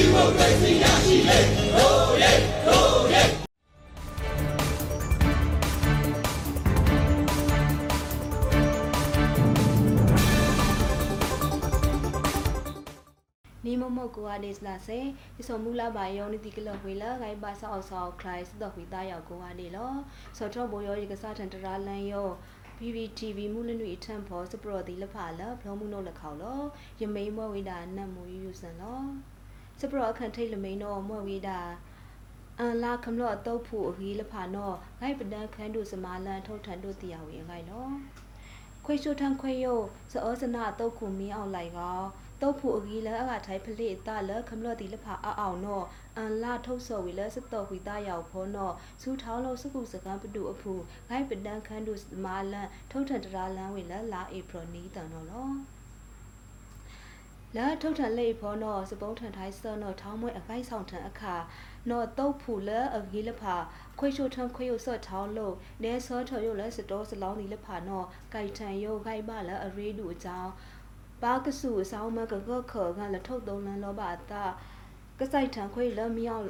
နီမမကိုအဒေးစလာစေဒီစမူလာဘာယောနီတီကလဝေလာဂိုင်ဘာဆောက်ဆောက်ခလိုက်စတော့ဝီသားရောက်ကိုအဒေးလောဆော့ထောဘောယောရီကစားထန်တရာလန်ယော PPTV မူလနွေထန်ဖို့စပရော်ဒီလဖာလဘလုံးမှုနို့လခေါလောယမိန်မွဲဝိဒါနတ်မူယူယူစံလော စပရော်အခန့်ထိတ်လမိန်တော့မွဲဝိဒါအန်လာခမလော့တုတ်ဖို့အကြီးလဖာနော်ဂိုင်ပဒန်ခန်းတို့စမာလန်ထုတ်ထန်တို့တရားဝင်ဂိုင်လောခွေချိုထန်ခွေယိုစောစနာတုတ်ခုမင်းအောင်လိုက်ကောတုတ်ဖို့အကြီးလဲအခါထိုင်ဖလိတလခမလော့တီလဖာအအောင်နော်အန်လာထုတ်စော်ဝီလဲစတော့ဝီတာရောက်ဖောနော်စူထောင်းလို့စကုစကံပတူအဖူဂိုင်းပဒန်ခန်းတို့မာလန်ထုတ်ထန်တရာလန်ဝီလဲလာဧပြီနီးတန်နော် လောလာထုတ်ထန်လေဖောနော်စပုံးထန်ထိုင်းစောနော်ထောင်းမွဲအကိုက်ဆောင်ထန်အခါနော်တုတ်ဖူလဲအကြီးလဖာခွေချိုထန်ခွေယိုစော့ထောင်းလို့နဲစောထော်ယိုလဲစတော်စလောင်းဒီလဖာနော်ကြိုက်ထန်ယိုဂိုက်ပါလဲအရေးဒူအကြောင်းဘာကဆူအဆောင်မကကခောကလထုတ်သုံးလန်လောပါတာကဆိုင်ထန်ခွေလမြောက်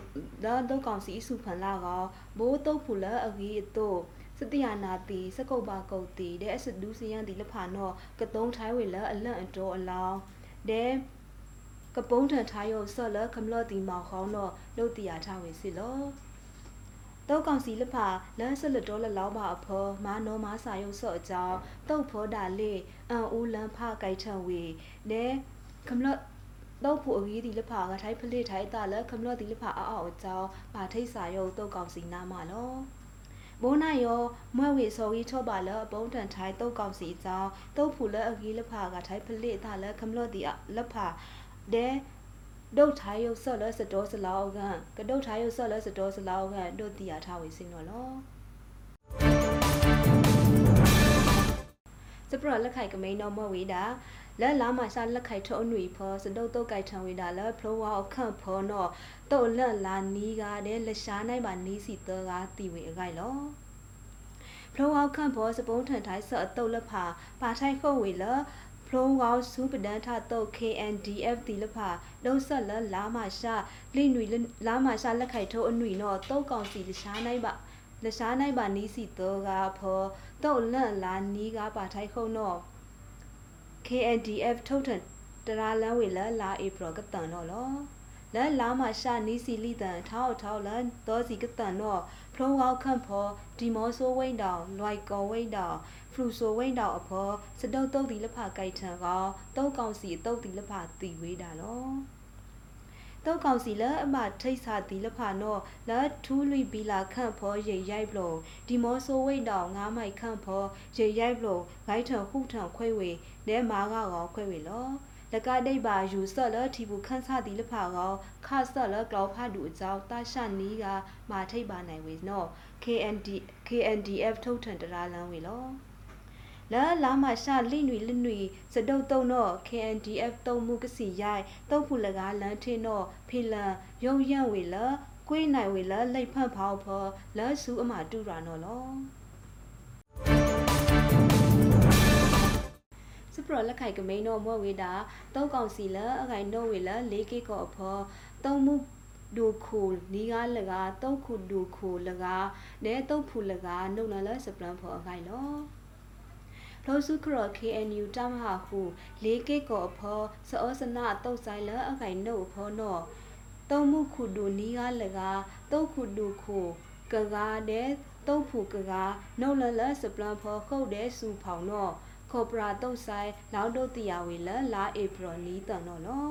လာတော့ကောင်စီစုဖန်လာကောဘိုးတုတ်ဖူလဲအကြီးတို့စတိယနာတီစကုတ်ပါကုတ်တီတဲ့အစဒူးစယန်ဒီလဖာနော်ကတုံးထိုင်းဝေလဲအလန့်အတော်အလောင်း တဲ့ကပုံးထန်ထားရုံဆော့လခမလော့တီမောင်ခေါင်းတော့လုတ်တီယာထားဝေစီလောတောက်ကောင်စီလဖာလန်းဆက်လက်တော်လက်လောက်ပါအဖော်မာနောမာစာရုပ်ဆော့အကြောင်းတုတ်ဖောတာလေအန်ဦးလန်းဖကြိုက်ထံဝေနဲခမလော့တော့ဖို့အကြီးဒီလဖာကထိုင်းဖလိထိုင်းတာလက်ခမလော့ဒီလဖာအောက်အောက်အကြောင်းပါထိတ်စာရုပ်တုတ်ကောင်စီနာမလော ဘိုးနိုင်ရောမွဲဝေစော်ကြီးချော့ပါလအပုံးတန်ထိုင်းတုတ်ကောင်စီအကြောင်းတုတ်ဖူလက်အကြီးလဖာကထိုင်းဖလိတာလက်ခမလော့ဒီလက်ဖာဒဲဒုတ်ထိုင်ရုပ်ဆော့လဲစတော်စလောက်ကန်ကဒုတ်ထိုင်ရုပ်ဆော့လဲစတော်စလောက်ကန်တို့တီယာထားဝေစင်းတော့လောစပရလက်ခိုက်ကမိန်တော့မဝေးတာ လက်လာမရှာလက်ခိုက်ထုံးနွေဖောစဒုတ်တုတ်ကိုက်ထံဝေးတာလက်ဖလိုဝါအခန့်ဖောတော့တုတ်လက်လာနီးကားတဲ့လက်ရှားနိုင်ပါနီးစီတော့ကတီဝေအခိုက်လောဖလိုဝါအခန့်ဖောစပုံးထန်ထိုင်းဆော့အတုတ်လက်ဖာပါထိုင်ခုတ်ဝေလဖလုံးကောင်းစုပဒန်ထတော့ KNDF တီလဖာလုံးဆက်လလာမရှာလိနွေလာမရှာလက်ခိုက်ထုံးအနွေတော့တုတ်ကောင်စီလရှားနိုင်ပါလရှားနိုင်ပါနီးစီတော့ကဖောတုတ်လန့်လာနီးကပါထိုင်ခုံတော့ KNDF ထုတ်ထန်တရာလန်းဝေလလာဧပြီကတန်တော့လောလဲလာမရှာနီးစီလီတန်ထောက်ထောက်လန်တော့စီကတန်တော့ဖလုံးကောက်ခန့်ဖောဒီမောဆိုဝိန်တောင်လွိုက်ကောဝိန်တောင်ဖလူဆိုဝိန်တောင်အဖောစတုတ်တုတ်ဒီလဖကြိုက်ထံကောတုတ်ကောင်စီတုတ်ဒီလဖတီဝေးတာလော တောက်ကောင်စီလအမထိတ်စာတီလဖာနောလထူးလွိဘီလာခန့်ဖောရေရိုက်ပလုံဒီမောဆိုဝိတ်တောင်ငားမိုက်ခန့်ဖောရေရိုက်ပလုံဂိုင်းထံခုထံခွဲဝေနဲမာကောခွဲဝေလောလကဒိတ်ပါယူဆော့လထီဘူးခန်းစာတီလဖာကောခါဆော့လကလောက်ဖာဒူအကြောင်းတာရှနီးကမာထိတ်ပါနိုင်ဝေနော KND KNDF ထုတ်ထန်တရာလန်းဝေလော လာလာမရှာလိနွေလနွေစတုတ်တုံတော့ KNDF တုံမှုကစီရိုက်တုံဖူလကားလန်ထင်းတော့ဖေလန်ယုံရန့်ဝေလကွေးနိုင်ဝေလလိတ်ဖတ်ဖောက်ဖောလာဆူအမတူရာနော်လောစပရလက်ခိုက်ကမိန်တော့မွဲဝေတာတောက်ကောင်စီလအခိုင်တော့ဝေလလေးကေကောအဖောတုံမှုဒူခုနီကားလကားတုတ်ခုဒူခုလကားနဲတုတ်ဖူလကားနှုတ်နလစပလန်ဖောအခိုင်လော လောစုခရ KNU တမဟာဟုလေးကိကောအဖောစောစနာတုတ်ဆိုင်လအခိုင်နှုတ်ဖောနောတုံမှုခုဒူနီကားလကားတုတ်ခုဒူခုကကားတဲ့တုတ်ဖူကကားနှုတ်လလစပလန်ဖောခုတ်တဲ့စူဖောင်နောခေါပရာတုတ်ဆိုင်လောက်တို့တရားဝေလလာဧပြီနီးတန်နော်လော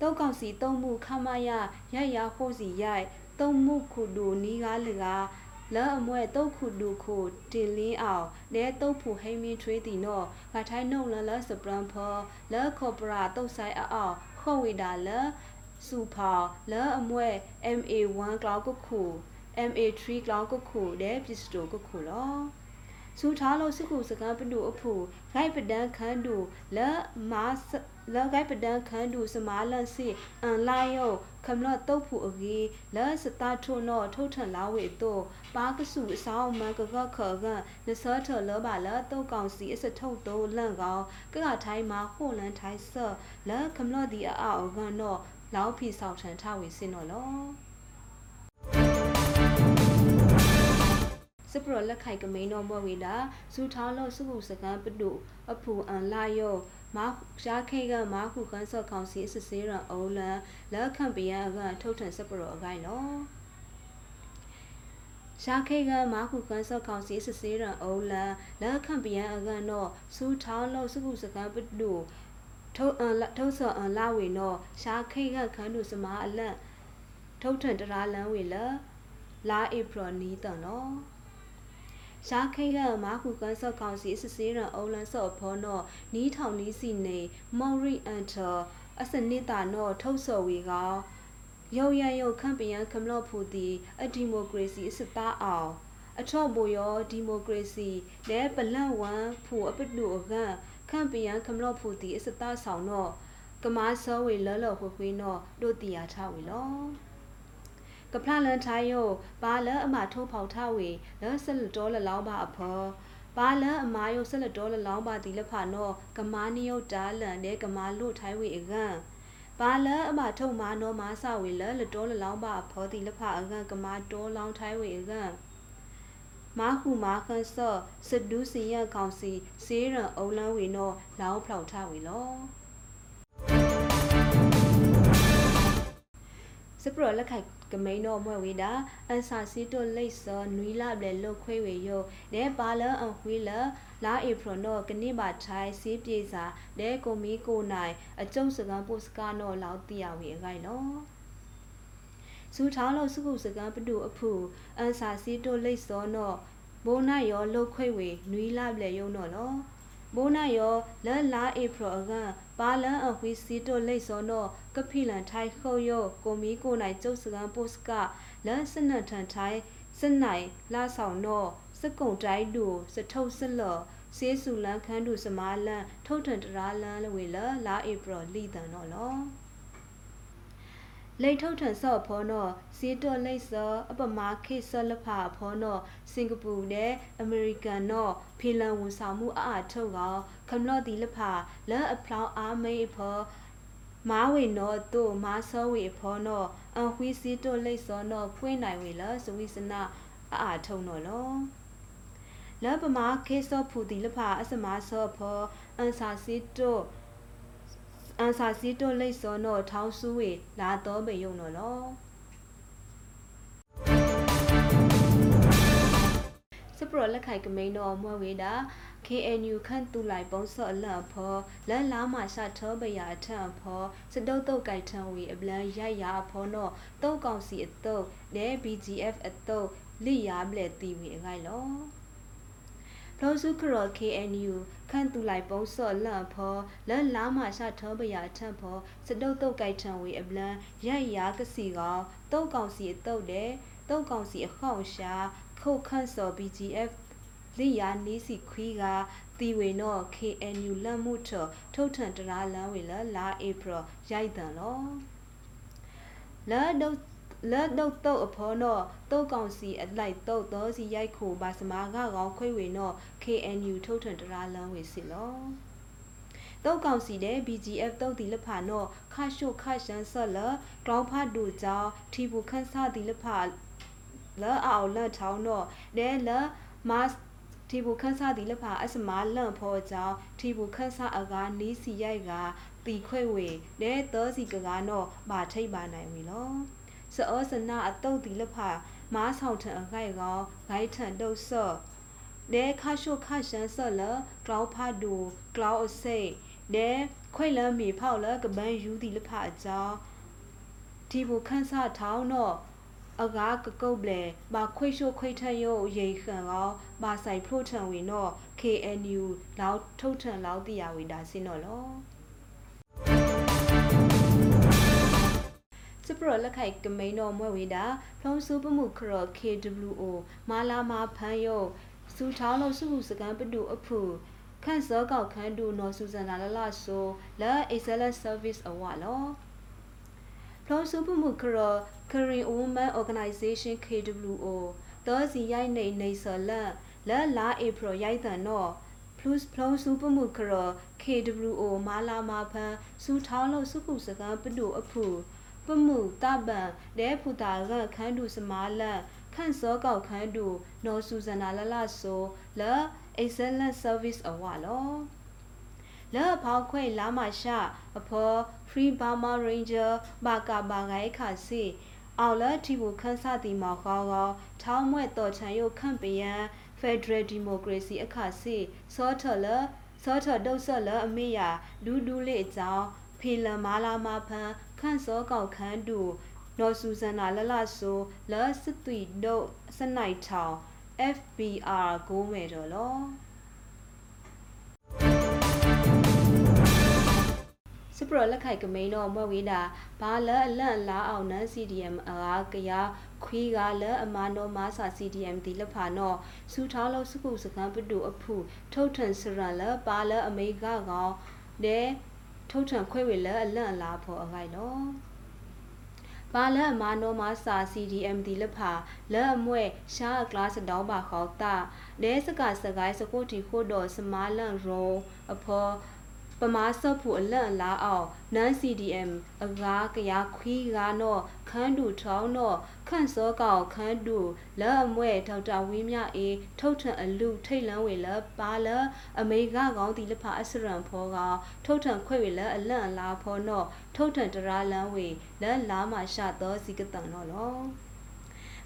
တောက်ကောင်စီတုံးမှုခမရရိုက်ရဖို့စီရိုက်တုံးမှုခုဒူနီကားလကား လောအမွဲတုတ်ခုဒူခုတင်လင်းအောင်နဲတုတ်ဖူဟိမင်းထွေးတီနောဂထိုင်းနှုတ်လလစပရန်ဖောလောခေါပရာတုတ်ဆိုင်အောင်ခေါဝေတာလစူဖာလောအမွဲ MA1 cloud ကုခု MA3 cloud ကုခုတဲ့ပစ္စတိုကုခုလောစူထားလို့စုခုစကားပနုအဖူဂိုက်ပဒန်ခန်းတူလက်မာလက်ဂိုက်ပဒန်ခန်းတူစမာလန်စီအန်လိုက်ယော ခမလတုတ်ဖူအကြီးလက်စတာထုံနော ထုတ်ထန်လာဝေတော့ပါကစုအဆောင်မကကခကနစောထလောပါလတုတ်ကောင်စီအစထုတ်တော့လန့်ကောင်ကကထိုင်းမှာဟိုလန်ထိုင်းဆော့လက်ခမလဒီအအောကန်တော့လောက်ဖီဆောက်ထန်ထဝေစင်နော်လောစပရလက်ခိုက်ကမိန်တော်မွဲဝေတာစူထောင်းလို့စုခုစကန်ပတုအဖူအန်လာယော မာရှားခေကမာခုကန်ဆော့ကောင်စီစစ်စေးရန်အိုလန်လက်ခံပယံကထုတ်ထန်စပရအကိုင်နော်ရှားခေကမာခုကန်ဆော့ကောင်စီစစ်စေးရန်အိုလန်လက်ခံပယံအကန်တော့စူထောင်းလို့စုခုစကန်ပတုထုတ်အန်ထုတ်ဆော့အန်လာဝေနော်ရှားခေကခန်းတို့စမာအလန့်ထုတ်ထန်တရာလန်ဝေလလာဧပြီနီးတန်နော် ရှားခိကမာခုကန်ဆော့ကောင်စီစစ်စေးရန်အိုလန်ဆော့ဖောနော်နီးထောင်နီးစီနေမော်ရီအန်တာအစနစ်တာနော်ထုတ်ဆော်ဝေကရုပ်ရရုပ်ခန့်ပယံခမလော့ဖူတီအဒီမိုကရေစီအစသားအောင်အထော့ဘိုရောဒီမိုကရေစီလဲပလန့်ဝမ်ဖူအပတူအကန်ခန့်ပယံခမလော့ဖူတီအစသားဆောင်နော်ကမားစောဝေလော်လော်ခွေခွေနော်တို့တီယာထဝေလော ကပလလန်ထိုင်ယောဘာလအမထိုးဖောက်ထဝေလဆလတော်လလောင်းပါအဖောဘာလအမာယုဆလတော်လလောင်းပါတီလဖာနောကမာနီယုတာလန်တဲ့ကမာလို့ထိုင်ဝေအကန်ဘာလအမထုံမာနောမာဆဝေလလတော်လလောင်းပါအဖောတီလဖာအကန်ကမာတော်လောင်းထိုင်ဝေအကန်မာခုမာခန်ဆော့စဒူးစီရကောင်စီစေးရန်အုံလန်းဝေနောလောင်းဖောက်ထဝေလောစပရလက်ခိုက် ကမိန်တော့မွဲဝေတာအန်ဆာစီတိုလိတ်စောနွီလာဘလေလုတ်ခွေဝေယိုနဲပါလအဝီလာလာဧပြီနောကနိပါထိုင်စီပြေစာနဲကိုမီကိုနိုင်အကျုံစကန်ပိုစကာနောလောက်တီယဝေအခိုင်နော်စူထောင်းလို့စုခုစကန်ပတူအဖူအန်ဆာစီတိုလိတ်စောနောဘိုးနာရောလုတ်ခွေဝေနွီလာဘလေယုံနော်လောဘိုးနာယောလလာဧပြီအကန် ပါလန်အဝီစီတိုလိတ်စောနောကဖိလန်ထိုင်ခုတ်ယောကိုမီကိုနိုင်ကျုပ်စကန်ပိုစကလန်စနတ်ထန်ထိုင်စနိုင်လာဆောင်နောစကုံတိုင်းတူစထုတ်စလော်စေးစုလန်ခန်းတူစမားလန်ထုတ်ထန်တရာလန်လဝေလလာဧပြီလီတန်နော်လော လိတ်ထုတ်ထန်ဆော့ဖောနောစီတော်လိတ်စောအပမာခေဆောလဖာဖောနောစင်ကာပူနဲ့အမေရိကန်နောဖီလန်ဝန်ဆောင်မှုအအားထုတ်ကောခမလော့ဒီလဖာလဲအဖလောင်းအားမေးဖောမာဝေနောတုမာဆောဝေဖောနောအန်ခွီစီတိုလိတ်စောနောဖွင့်နိုင်ဝေလစဝိစနာအအားထုတ်နော်လောလဘမာခေဆောဖူဒီလဖာအစမာဆောဖောအန်စာစီတို အန်စာစီတိုလိတ်စောနောထောင်းဆူဝေလာတော့ပေယုံနော်လောစပရလက်ခိုက်ကမိန်တော်မွဲဝေတာ KNU ခန့်တူလိုက်ပုံစော့လန့်ဖောလန်လာမရှာထောပယာထန်ဖောစတုတ်တုတ်ကြိုက်ထန်ဝီအပလန်ရိုက်ရာဖောနောတုတ်ကောင်စီအတုတ်နဲ BGF အတုတ်လိယာမလဲတီဝီအခိုင်လော လောစုခရော KNU ခန့်တူလိုက်ပုံစော့လန့်ဖောလန်လာမရှာထောပယာထန်ဖောစတုတ်တုတ်ကြိုက်ထန်ဝီအပလန်ရိုက်ရာကစီကောင်တုတ်ကောင်စီအတုတ်တဲ့တုတ်ကောင်စီအခေါင်ရှာခုတ်ခန့်စော် BGF လိယာနီးစီခွီးကတီဝေနော KNU လက်မှုထထုတ်ထန်တရာလန်ဝေလလာဧပြီရိုက်တန်လောလာဒုတ် လတ်တော့တော့အဖော်တော့တုတ်ကောင်စီအလိုက်တော့တော့စီရိုက်ခိုဘာစမာကကောင်းခွေဝင်တော့ KNU ထုတ်ထန်တရာလန်းဝေစီလောတောက်ကောင်စီတဲ့ BGF တောက်တီလဖာနော့ခါရှုခါရှန်ဆော့လဂလောင်းဖတ်ဒူကြောင့်ထီဘူခန်းဆာတီလဖာလော်အောင်လတ်ချောင်းတော့ဒဲလမတ်ထီဘူခန်းဆာတီလဖာအစမာလန့်ဖောကြောင့်ထီဘူခန်းဆာအကားနီးစီရိုက်ကတီခွဲ့ဝေဒဲသောစီကကားနော့ဘာထိတ်ပါနိုင်ဝီလော် စောစနာအတုတ်ဒီလဖာမားဆောင်ထန်အခိုက်ကောဂိုက်ထန်တုတ်ဆော့လဲခါရှုခါရှန်ဆော့လကလောက်ဖာဒူကလောက်အစိတ်လဲခွေလမ်းမီဖောက်လကပန်းယူဒီလဖာအကြောင်းဒီဘူခန်းစားထောင်းတော့အကားကကုတ်လေဘာခွိရှိုခွိထယိုရိခန်ကောဘာဆိုင်ဖလို့ထံဝင်တော့ KNU လောက်ထုတ်ထံလောက်တိယဝေတာစင်းတော့လော စပရလက်ခိုက်ကမိန်တော်မွဲဝေတာဖုံးစုပမှုခရ KWO မာလာမာဖန်ယုတ်စူထောင်းလို့စုဟုစကန်ပတူအဖူခန့်စောကောက်ခန်းတူနော်စူဇန်လာလလဆိုလာ excellent service award လောဖလုံးစုပမှုခရ Korean Women Organization KWO တောစီရိုက်နေနေဆလန်လာလာဧပြီရိုက်တန်တော့ plus plus စုပမှုခရ KWO မာလာမာဖန်စူထောင်းလို့စုခုစကန်ပတူအဖူ ပမှုတပန်ဒဲဖူတာရခန်းတူစမာလန်ခန့်စောကောက်ခန်းတူနော်ဆူဇနာလလဆိုလ excellent service award လောလဲဖောက်ခွေလာမရှာအဖော free burma ranger ဘာကာဘာဂိုင်ခါစီအောင်လတီဘူခန်းစတီမောက်ခေါကောထောင်းမွဲ့တော်ချန်ယုတ်ခန့်ပယံ Federal Democracy အခါစီစောထလစောထဒုတ်ဆက်လအမေယာလူဒူးလေးအကြောင်းဖေလမာလာမဖန် ခန့်စောကောက်ခန်းတူနော်ဆူဇန်နာလလဆိုလစစ်သွီဒုတ်စနိုင်ထောင် FBR ကိုမဲတော်လောစပရလက်ခိုက်ကမိန်တော့မွက်ဝေးတာဘာလအလန့်လာအောင်နန်း CDM အားကရခွေးကလအမနောမာစာ CDM ဒီလဖာနော်စူထားလို့စကုစကန်ပတူအဖူထုတ်ထန်စရလပါလအမေကကောင်တဲ့ ထုတ်ထန်ခွဲဝေလအလန့်လာဖို့အခိုင်နော်ပါလအမနောမာစာ CDM ဒီလဖာလဲအမွဲရှားကလတ်တောင်းပါခေါတာဒဲစကစကိုင်းစကိုတီခိုတော့စမာလန်ရောအဖော် ပမာဆော့ဖို့အလန့်လာအောင်နန် CDM အကားကရခွီးကားတော့ခန်းတူထောင်းတော့ခန့်စောကောင်ခန်းတူလက်အမွဲဒေါက်တာဝင်းမြအေးထုတ်ထန်အလူထိတ်လန်းဝေလပါလအမေကကောင်းတီလဖအစရန်ဖောကထုတ်ထန်ခွေဝေလအလန့်လာဖောတော့ထုတ်ထန်တရာလန်းဝေလက်လာမရှာတော့စီကတန်တော့လော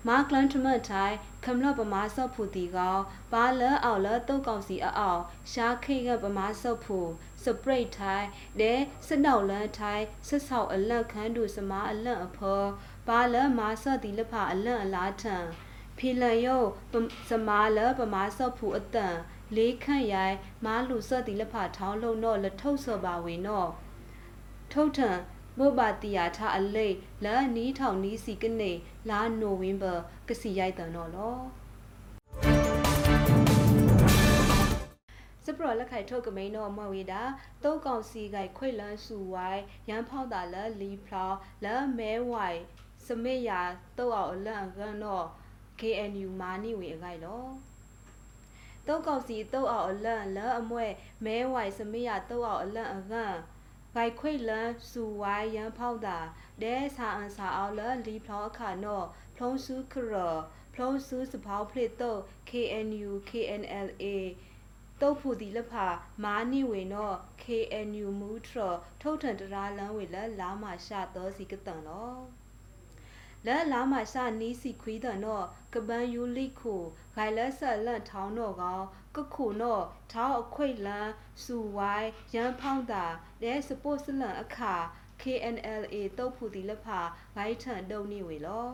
မာကလန်ထမတ်ထိုင်ခမလပမာဆော့ဖူတီကောပါလအော်လတုတ်ကောင်စီအောက်ရှားခိကပမာဆော့ဖူစပရိတ်ထိုင်ဒဲစနောက်လန်ထိုင်ဆဆောက်အလက်ခန်းတူစမာအလက်အဖော်ပါလမာဆော့တီလဖအလက်အလားထံဖီလန်ယုတ်စမာလပမာဆော့ဖူအတန်လေးခန့်ရိုင်မားလူဆော့တီလဖထောင်းလုံးတော့လထုတ်ဆော့ပါဝင်တော့ထုတ်ထံ မို့ပါတီယာထအလိလာနီးထောင်နီးစီကနေလာနိုဝင်ဘာကစီရိုက်တန်တော့လောစပရလက်ခိုင်ထုတ်ကမိန်တော့မဝေတာတုတ်ကောင်စီကိုက်ခွေလန်းစုဝိုင်းရန်ဖောက်တာလက်လီဖလာလက်မဲဝိုင်စမေယာတုတ်အောင်အလန့်ကန်တော့ KNU မာနီဝေအခိုက်လောတုတ်ကောင်စီတုတ်အောင်အလန့်လက်အမွဲမဲဝိုင်စမေယာတုတ်အောင်အလန့်အကန် ဂိုက်ခွေလန်စူဝိုင်းရန်ဖောက်တာဒဲဆာအန်ဆာအောင်လလီဖလောအခါနော်ဖလုံးစုခရဖလုံးစုစပေါဖလစ်တော့ KNU KNLA တုတ်ဖူဒီလဖာမာနိဝေနော KNU မူထရထုတ်ထန်တရာလန်းဝေလလာမရှာတော့စီကတန်လောလဲလာမရှာနီးစီခွေးတန်တော့ကပန်ယူလိခုဂိုင်လက်ဆက်လက်ထောင်းတော့ကော ကခုနော်ထောင်းအခွိလန်စူဝိုင်းရန်ဖောင်းတာလဲစပို့စလန်အခါ KNLA တုတ်ဖူဒီလဖာဂိုင်ထန်တုံနေဝေလော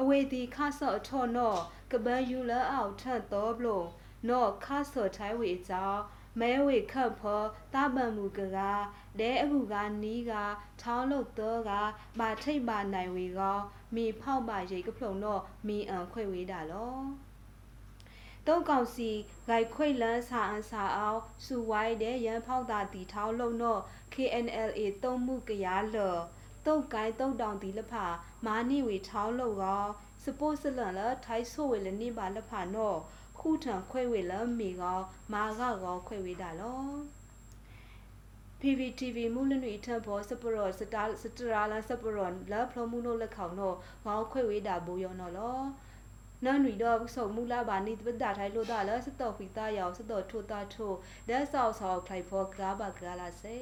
အဝေဒီခါဆော့အထော်နော်ကပန်ယူလအောက်ထန်တော့ဘလို့နော့ခါဆော်ထိုင်ဝေကြောင့်မဲဝေခတ်ဖောတာပံမူကကဒဲအခုကနီးကထောင်းလို့တော့ကဘာထိတ်ပါနိုင်ဝေကောမိဖောက်ပါရိတ်ကဖုံတော့မိအံခွေဝေးတာလော တုတ်ကောင်စီဂိုက်ခွိလန်းစာအန်စာအောင်စူဝိုင်းတဲ့ရန်ဖောက်တာတီထောင်းလုံးတော့ KNLA တုံးမှုကရားလောတုတ်ကိုင်းတုတ်တောင်တီလဖာမာနိဝေထောင်းလို့ကောစပို့စလန်လထိုင်းဆိုဝေလနိပါလဖာနော်ခုထံခွဲဝေလမီကောမာကကောခွဲဝေတာလော PVTV မူလနွေထဘောစပရောစတာစတရာလာစပရောလာဖလမှုနိုလက်ခေါနော်ဘောခွဲဝေတာဘူယောနော်လော နန်ရီတော့ဆုံမူလာဘာနိတပဒါထိုင်လို့တာလဲစတော့ဖီတာယောစတော့ထိုတာထိုဒဲဆောက်ဆောက်ခိုင်ဖောကားပါကားလာစေ